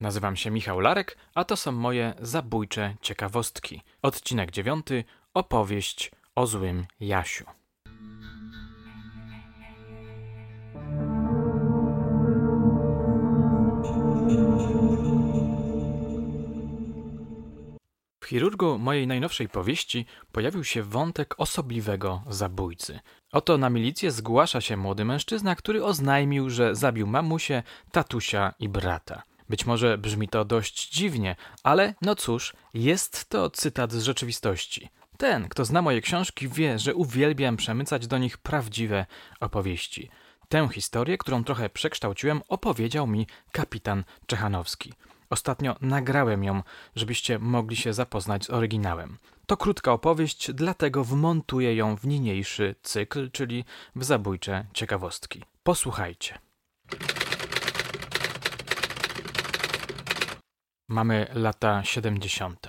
Nazywam się Michał Larek, a to są moje zabójcze ciekawostki. Odcinek dziewiąty opowieść o złym Jasiu. W chirurgu mojej najnowszej powieści pojawił się wątek osobliwego zabójcy. Oto na milicję zgłasza się młody mężczyzna, który oznajmił, że zabił mamusię, tatusia i brata. Być może brzmi to dość dziwnie, ale no cóż, jest to cytat z rzeczywistości. Ten, kto zna moje książki, wie, że uwielbiam przemycać do nich prawdziwe opowieści. Tę historię, którą trochę przekształciłem, opowiedział mi kapitan Czechanowski. Ostatnio nagrałem ją, żebyście mogli się zapoznać z oryginałem. To krótka opowieść, dlatego wmontuję ją w niniejszy cykl, czyli w zabójcze ciekawostki. Posłuchajcie. Mamy lata 70.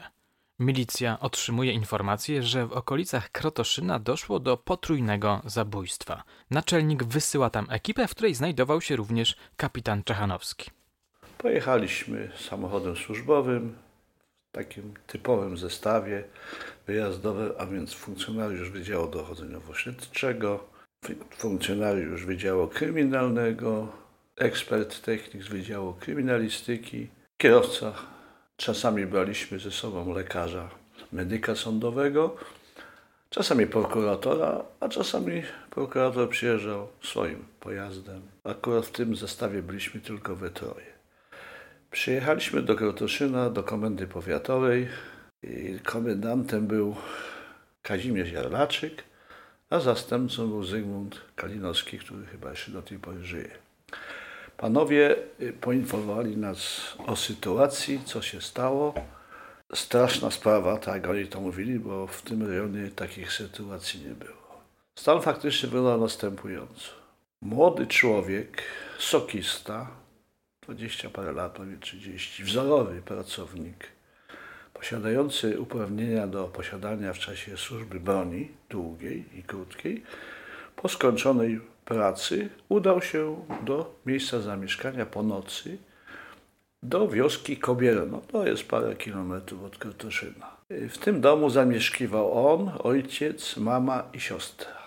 Milicja otrzymuje informację, że w okolicach Krotoszyna doszło do potrójnego zabójstwa. Naczelnik wysyła tam ekipę, w której znajdował się również kapitan Czechanowski. Pojechaliśmy samochodem służbowym w takim typowym zestawie wyjazdowym, a więc funkcjonariusz Wydziału Dochodzeniowo-Śledczego, funkcjonariusz Wydziału Kryminalnego, ekspert technik z Wydziału Kryminalistyki, kierowca. Czasami braliśmy ze sobą lekarza, medyka sądowego, czasami prokuratora, a czasami prokurator przyjeżdżał swoim pojazdem. Akurat w tym zestawie byliśmy tylko we troje. Przyjechaliśmy do Krotoszyna, do komendy powiatowej i komendantem był Kazimierz Jarlaczyk, a zastępcą był Zygmunt Kalinowski, który chyba jeszcze do tej pory żyje. Panowie y, poinformowali nas o sytuacji, co się stało. Straszna sprawa, tak oni to mówili, bo w tym rejonie takich sytuacji nie było. Stan faktyczny wyglądał następująco. Młody człowiek, sokista, 20 parę lat, prawie 30, wzorowy pracownik, posiadający uprawnienia do posiadania w czasie służby broni długiej i krótkiej, po skończonej pracy udał się do miejsca zamieszkania po nocy do wioski Kobierno. To jest parę kilometrów od Krotoszyna. W tym domu zamieszkiwał on, ojciec, mama i siostra.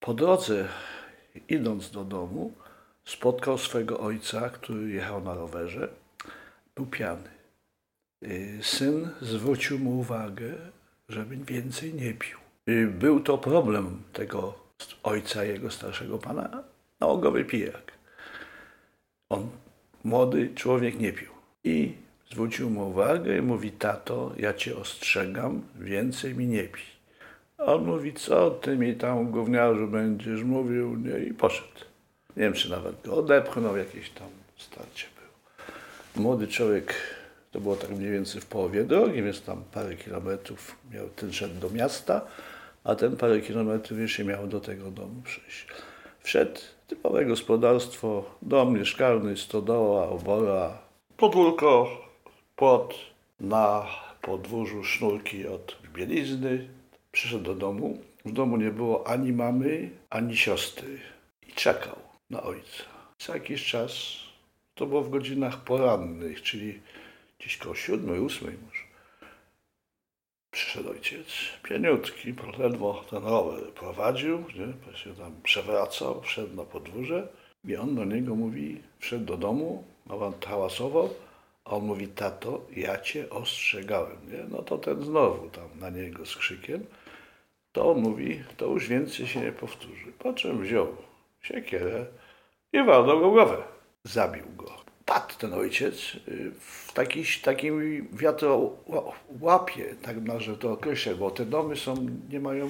Po drodze, idąc do domu, spotkał swego ojca, który jechał na rowerze. Był piany. Syn zwrócił mu uwagę, żeby więcej nie pił. Był to problem tego ojca jego starszego pana, nałogowy pijak. On, młody człowiek, nie pił. I zwrócił mu uwagę i mówi, tato, ja cię ostrzegam, więcej mi nie pij. A on mówi, co ty mi tam gówniarzu będziesz mówił, nie? i poszedł. Nie wiem, czy nawet go odepchnął, jakieś tam starcie było. Młody człowiek, to było tak mniej więcej w połowie drogi, więc tam parę kilometrów miał ten szedł do miasta, a ten parę kilometrów jeszcze miał do tego domu przyjść. Wszedł typowe gospodarstwo, dom mieszkalny, stodoła, obora, podwórko, płot, na podwórzu sznurki od bielizny. Przyszedł do domu. W domu nie było ani mamy, ani siostry. I czekał na ojca. Co jakiś czas, to było w godzinach porannych, czyli gdzieś koło siódmej, ósmej. Przyszedł ojciec, pieniutki, ledwo ten rower prowadził, nie? się tam przewracał, wszedł na podwórze i on do niego mówi, wszedł do domu, a hałasował, a on mówi, tato, ja cię ostrzegałem, nie? No to ten znowu tam na niego z krzykiem, to on mówi, to już więcej się nie powtórzy. Po czym wziął siekierę i walnął go głowę. Zabił go padł ten ojciec y, w taki, takim wiatrołapie, tak może to określę, bo te domy są, nie mają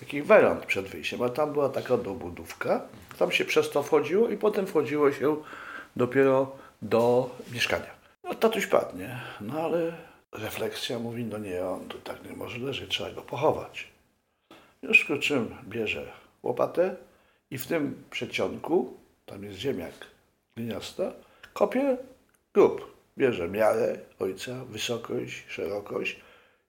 takich werand przed wyjściem, a tam była taka dobudówka, tam się przez to wchodziło i potem wchodziło się dopiero do mieszkania. No tatuś padnie, no ale refleksja mówi, no nie, on tu tak nie może leżeć, trzeba go pochować. Już czym bierze łopatę i w tym przedsionku, tam jest ziemiak gliniasta, Kopie grób. Bierze miarę ojca, wysokość, szerokość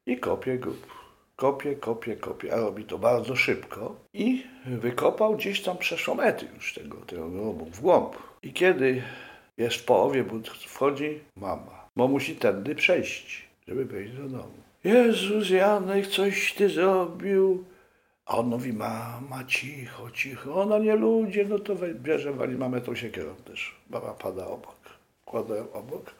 i kopie grób. Kopie, kopie, kopie, a robi to bardzo szybko i wykopał gdzieś tam przeszło metry już tego, tego grobu w głąb. I kiedy jest w połowie, bo wchodzi mama. bo musi tędy przejść, żeby wejść do domu. Jezus, Janek, coś ty zrobił. A on mówi, mama, cicho, cicho. Ona nie ludzie, no to bierze, wali mamę tą siekierą też. Baba pada obok, kładę obok.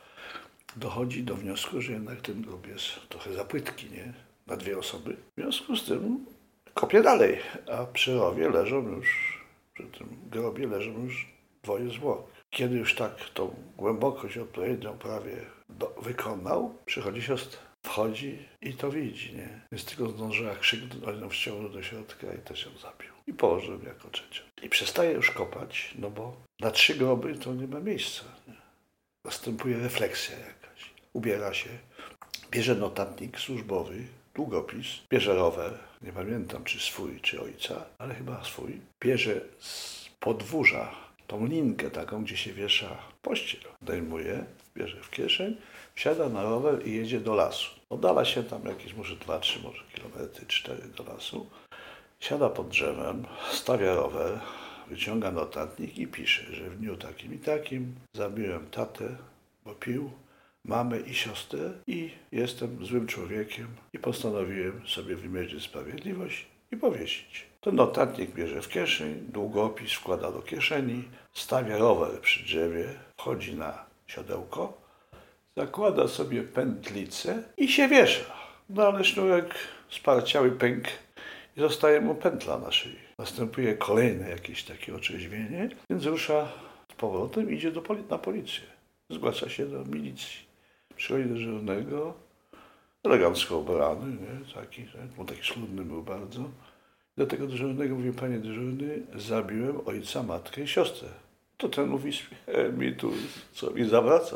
Dochodzi do wniosku, że jednak ten grób jest trochę za płytki, nie? Na dwie osoby. W związku z tym kopie dalej, a przy rowie leżą już, przy tym grobie leżą już dwoje zwłok. Kiedy już tak tą głębokość odpowiednią prawie do, wykonał, przychodzi siostra, wchodzi i to widzi, nie? Więc tylko zdążyła krzyknąć, ją wciągnął do środka i też ją zabił. I położył jako trzecią. I przestaje już kopać, no bo na trzy groby to nie ma miejsca. Nie? Następuje refleksja jakaś. Ubiera się, bierze notatnik służbowy, długopis, bierze rower, nie pamiętam czy swój, czy ojca, ale chyba swój. Bierze z podwórza tą linkę taką, gdzie się wiesza pościel. Zdejmuje, bierze w kieszeń, wsiada na rower i jedzie do lasu. Oddala się tam jakieś może 2, 3, może kilometry, 4 do lasu. Siada pod drzewem, stawia rower, wyciąga notatnik i pisze, że w dniu takim i takim zabiłem tatę, bo pił, mamę i siostrę i jestem złym człowiekiem i postanowiłem sobie wymierzyć sprawiedliwość i powiesić. Ten notatnik bierze w kieszeń, długopis wkłada do kieszeni, stawia rower przy drzewie, wchodzi na siodełko, zakłada sobie pętlicę i się wiesza. No ale sznurek sparciały pęk i zostaje mu pętla na szyi. Następuje kolejne jakieś takie otrzeźwienie, więc rusza z powrotem idzie do poli- na policję. Zgłasza się do milicji. Przychodzi do dyżurnego, elegancko ubrany, nie? Taki, bo taki schludny był bardzo. Do tego dyżurnego mówi, panie dyżurny, zabiłem ojca, matkę i siostrę. To ten mówi, "E, mi tu, co mi zawraca.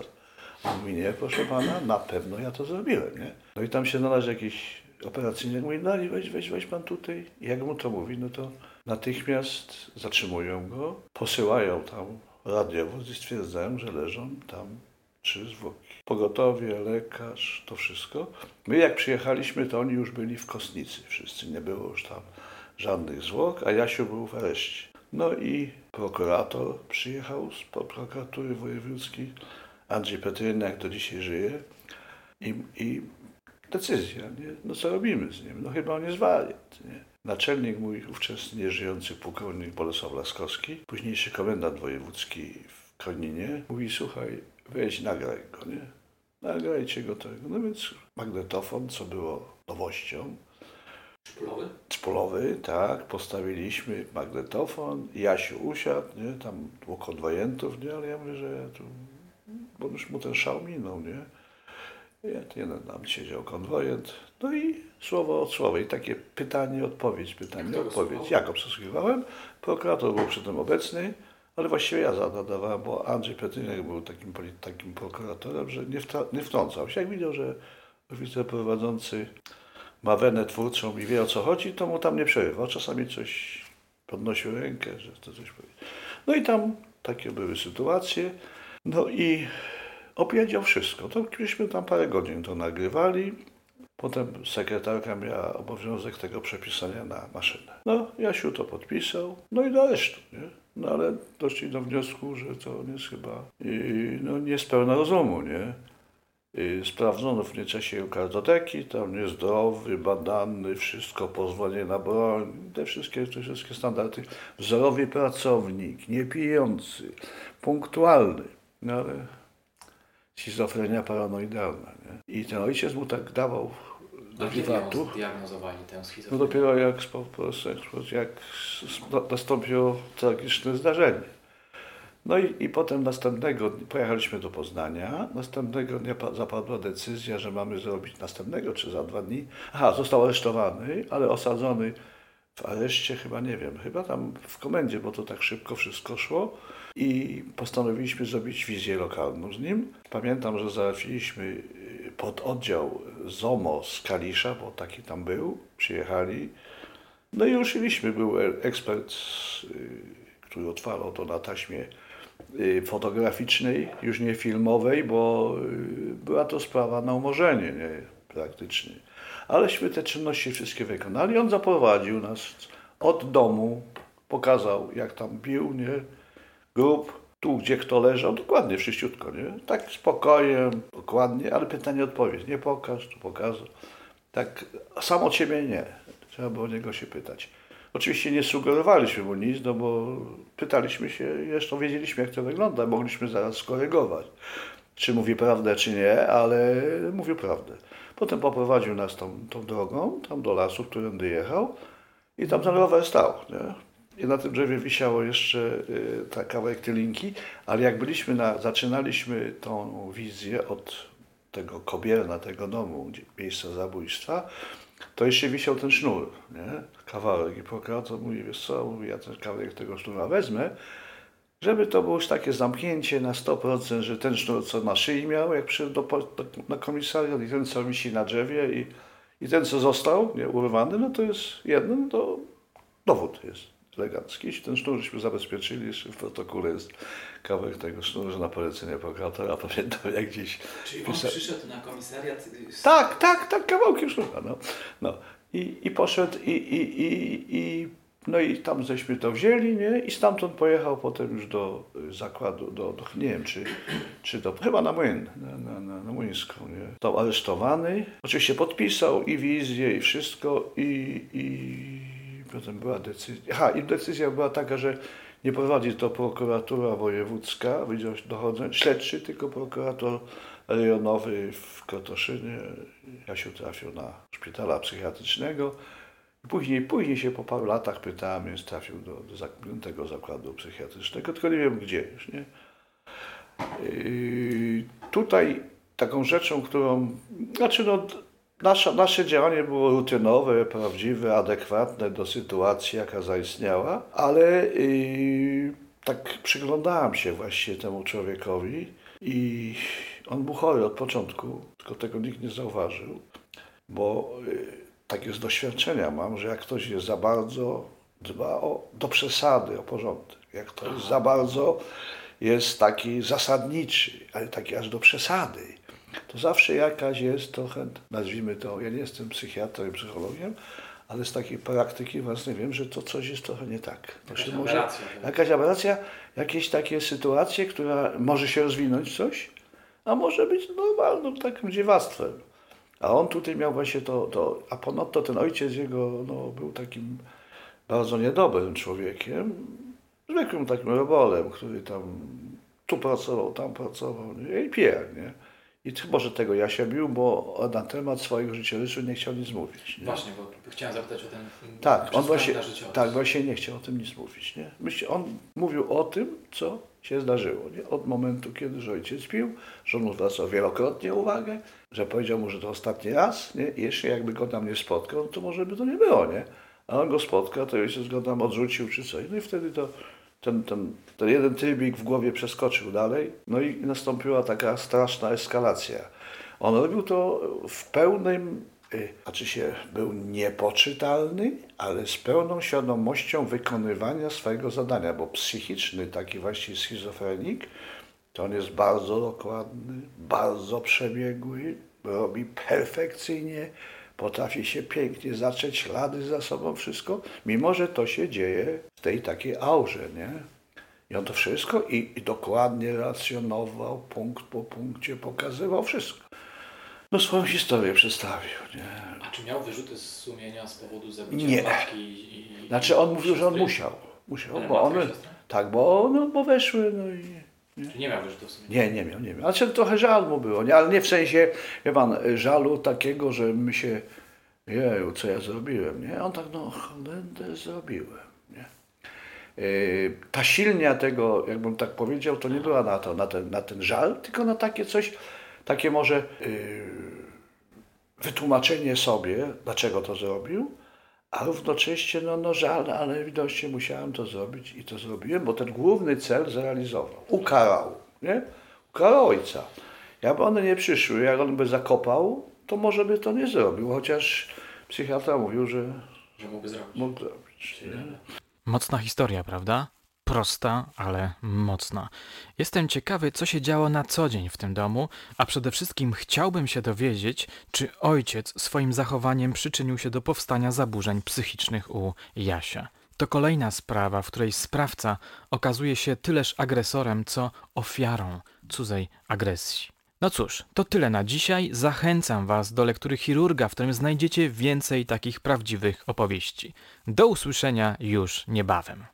On mówi, nie, proszę pana, na pewno ja to zrobiłem, nie? No i tam się znalazł jakiś operacyjny, mówi, no weź, weź, weź pan tutaj. I jak mu to mówi, no to natychmiast zatrzymują go, posyłają tam radiowóz i stwierdzają, że leżą tam trzy zwłoki. Pogotowie, lekarz, to wszystko. My jak przyjechaliśmy, to oni już byli w kostnicy wszyscy, nie było już tam żadnych zwłok, a Jasiu był w areszcie. No i prokurator przyjechał z prokuratury wojewódzkiej, Andrzej Petryniak do dzisiaj żyje i, i decyzja, nie? no co robimy z nim? No chyba on jest wariat. Nie? Naczelnik mój ówczesny nieżyjący pułkownik Bolesław Laskowski, późniejszy komendant wojewódzki w Koninie, mówi słuchaj, weź nagraj go, nie? Nagrajcie go tego. No więc magnetofon, co było nowością, Szpulowy? Spolowy, tak, postawiliśmy magnetofon, Jasiu usiadł, nie, tam dwóch konwojentów, nie, ale ja mówię, że ja tu, bo już mu ten szał minął, nie. Jeden tam siedział konwojent, no i słowo od słowa i takie pytanie, odpowiedź, pytanie, Kto odpowiedź. Ja go przesłuchiwałem, prokurator był przy tym obecny, ale właściwie ja zadawałem, bo Andrzej Petryniak był takim, takim prokuratorem, że nie, nie wtrącał się. Jak widział, że oficer prowadzący ma wenę twórczą i wie o co chodzi, to mu tam nie przerywał. Czasami coś podnosił rękę, że chce coś powiedzieć. No i tam takie były sytuacje. No i opowiedział wszystko. To myśmy tam parę godzin to nagrywali. Potem sekretarka miała obowiązek tego przepisania na maszynę. No, Jasiu to podpisał, no i do aresztu, nie? No ale doszli do wniosku, że to jest chyba yy, no, niespełna rozumu, nie? Sprawdzono w nieczasie jego kartoteki, tam niezdrowy, badany, wszystko, pozwolenie na broń, te wszystkie, te wszystkie standardy. Wzorowy pracownik, niepijący, punktualny, no ale schizofrenia paranoidalna, nie? I ten ojciec mu tak dawał do wiwatu. zdiagnozowali tę No schizofrenię? dopiero jak, po prostu jak nastąpiło tragiczne zdarzenie. No i, i potem następnego, dnia- pojechaliśmy do Poznania, następnego dnia pa- zapadła decyzja, że mamy zrobić następnego, czy za dwa dni. Aha, został aresztowany, ale osadzony w areszcie chyba, nie wiem, chyba tam w komendzie, bo to tak szybko wszystko szło. I postanowiliśmy zrobić wizję lokalną z nim. Pamiętam, że załatwiliśmy y, pod oddział ZOMO z Kalisza, bo taki tam był, przyjechali. No i ruszyliśmy. Był ekspert, y, który otwarł to na taśmie y, fotograficznej, już nie filmowej, bo była to sprawa na umorzenie nie, praktycznie. Aleśmy te czynności wszystkie wykonali. On zaprowadził nas od domu, pokazał jak tam bił, nie, grób, tu, gdzie kto leżał, dokładnie, wszyściutko, nie? Tak spokojem, dokładnie, ale pytanie, odpowiedź. Nie pokaż, tu pokażę. Tak samo ciebie nie. Trzeba było o niego się pytać. Oczywiście nie sugerowaliśmy mu nic, no bo pytaliśmy się, zresztą wiedzieliśmy, jak to wygląda, mogliśmy zaraz skorygować, czy mówi prawdę, czy nie, ale mówił prawdę. Potem poprowadził nas tą, tą drogą, tam do lasu, którędy jechał i tam ten rower stał. Nie? I na tym drzewie wisiało jeszcze y, ta kawałek tylinki, ale jak byliśmy na, zaczynaliśmy tą wizję od tego kobierna, tego domu, miejsca zabójstwa, to jeszcze wisiał ten sznur, nie? kawałek. I prokurator mówi, wiesz co, mówi, ja ten kawałek tego sznura wezmę, żeby to było już takie zamknięcie na 100%, że ten sznur, co na szyi miał, jak przyszedł do, do, na komisariat i ten, co wisi na drzewie i, i ten, co został nie, urwany, no to jest jedno, no to dowód jest elegancki. Jeśli ten sznur żeśmy zabezpieczyli, jeszcze w protokole jest kawałek tego sznuru, że na polecenie prokuratora, pamiętam jak gdzieś... Czyli on przyszedł na komisariat... Tak, tak, tak, kawałkiem sznura, no. no. I, I poszedł i, i, i, i no i tam żeśmy to wzięli, nie? I stamtąd pojechał potem już do zakładu, do, do nie wiem, czy, czy do, chyba na Młyn, na, na, na, na Młyńską, nie? Tam aresztowany. Oczywiście podpisał i wizję, i wszystko, i, i potem była decyzja. Aha, i decyzja była taka, że nie prowadzi to prokuratura wojewódzka, Wydział śledczy, tylko prokurator rejonowy w Krotoszynie. Jasiu trafił na szpitala psychiatrycznego. Później, później się po paru latach pytałem, więc trafił do, do zamkniętego zakładu psychiatrycznego, tylko nie wiem gdzie już, nie? Yy, tutaj taką rzeczą, którą, znaczy no, Nasze, nasze działanie było rutynowe, prawdziwe, adekwatne do sytuacji, jaka zaistniała, ale yy, tak przyglądałem się właśnie temu człowiekowi i on był chory od początku, tylko tego nikt nie zauważył, bo yy, takie z doświadczenia mam, że jak ktoś jest za bardzo, dba o, do przesady, o porządek, jak ktoś za bardzo jest taki zasadniczy, ale taki aż do przesady, to zawsze jakaś jest trochę, nazwijmy to, ja nie jestem psychiatrą i psychologiem, ale z takiej praktyki własnej wiem, że to coś jest trochę nie tak. To jakaś może, aberracja. tak? jakaś aberracja, jakieś takie sytuacje, która może się rozwinąć coś, a może być normalnym takim dziewactwem. A on tutaj miał właśnie to, to a ponadto ten ojciec jego no, był takim bardzo niedobrym człowiekiem, zwykłym takim robolem, który tam tu pracował, tam pracował nie? i pijak, nie? I może tego ja się bił, bo na temat swojego życiorysu nie chciał nic mówić. Nie? Właśnie, bo chciałem zapytać o ten Tak, on właśnie, tak, właśnie nie chciał o tym nic mówić. Nie? Myśl, on mówił o tym, co się zdarzyło. Nie? Od momentu, kiedy że ojciec pił, że on zwracał wielokrotnie uwagę, że powiedział mu, że to ostatni raz, nie? I jeszcze jakby go tam nie spotkał, to może by to nie było, nie? A on go spotka, to ojciec go tam odrzucił czy coś. No i wtedy to ten, ten, ten jeden trybik w głowie przeskoczył dalej, no i nastąpiła taka straszna eskalacja. On robił to w pełnym, znaczy się był niepoczytalny, ale z pełną świadomością wykonywania swojego zadania, bo psychiczny taki właśnie schizofrenik, to on jest bardzo dokładny, bardzo przebiegły, robi perfekcyjnie, potrafi się pięknie zacząć ślady za sobą, wszystko, mimo że to się dzieje w tej takiej aurze, nie? I on to wszystko i, i dokładnie relacjonował, punkt po punkcie pokazywał wszystko. No swoją historię przedstawił, nie? A czy miał wyrzuty z sumienia z powodu zabicia Nie. matki i... i Znaczy on mówił, że on musiał. Musiał, Ale bo one, tak, bo, no, bo weszły, no i... Czy nie miał wyrzutów sumienia? Nie, nie miał, nie miał. Znaczy trochę żal mu było, nie? ale nie w sensie, wie pan, żalu takiego, że my się, jeju, co ja zrobiłem, nie? On tak, no, cholendę zrobiłem, nie? Yy, ta silnia tego, jakbym tak powiedział, to nie była na to, na ten, na ten żal, tylko na takie coś, takie może yy, wytłumaczenie sobie, dlaczego to zrobił, a równocześnie no, no żal, ale widocznie musiałem to zrobić i to zrobiłem, bo ten główny cel zrealizował. Ukarał, nie? Ukarał ojca. Jakby one nie przyszły, jak on by zakopał, to może by to nie zrobił, chociaż psychiatra mówił, że Że mógłby zrobić. mógł zrobić. Mocna historia, prawda? Prosta, ale mocna. Jestem ciekawy, co się działo na co dzień w tym domu, a przede wszystkim chciałbym się dowiedzieć, czy ojciec swoim zachowaniem przyczynił się do powstania zaburzeń psychicznych u Jasia. to kolejna sprawa, w której sprawca okazuje się tyleż agresorem, co ofiarą cudzej agresji. No cóż, to tyle na dzisiaj. Zachęcam Was do lektury chirurga, w którym znajdziecie więcej takich prawdziwych opowieści. Do usłyszenia już niebawem.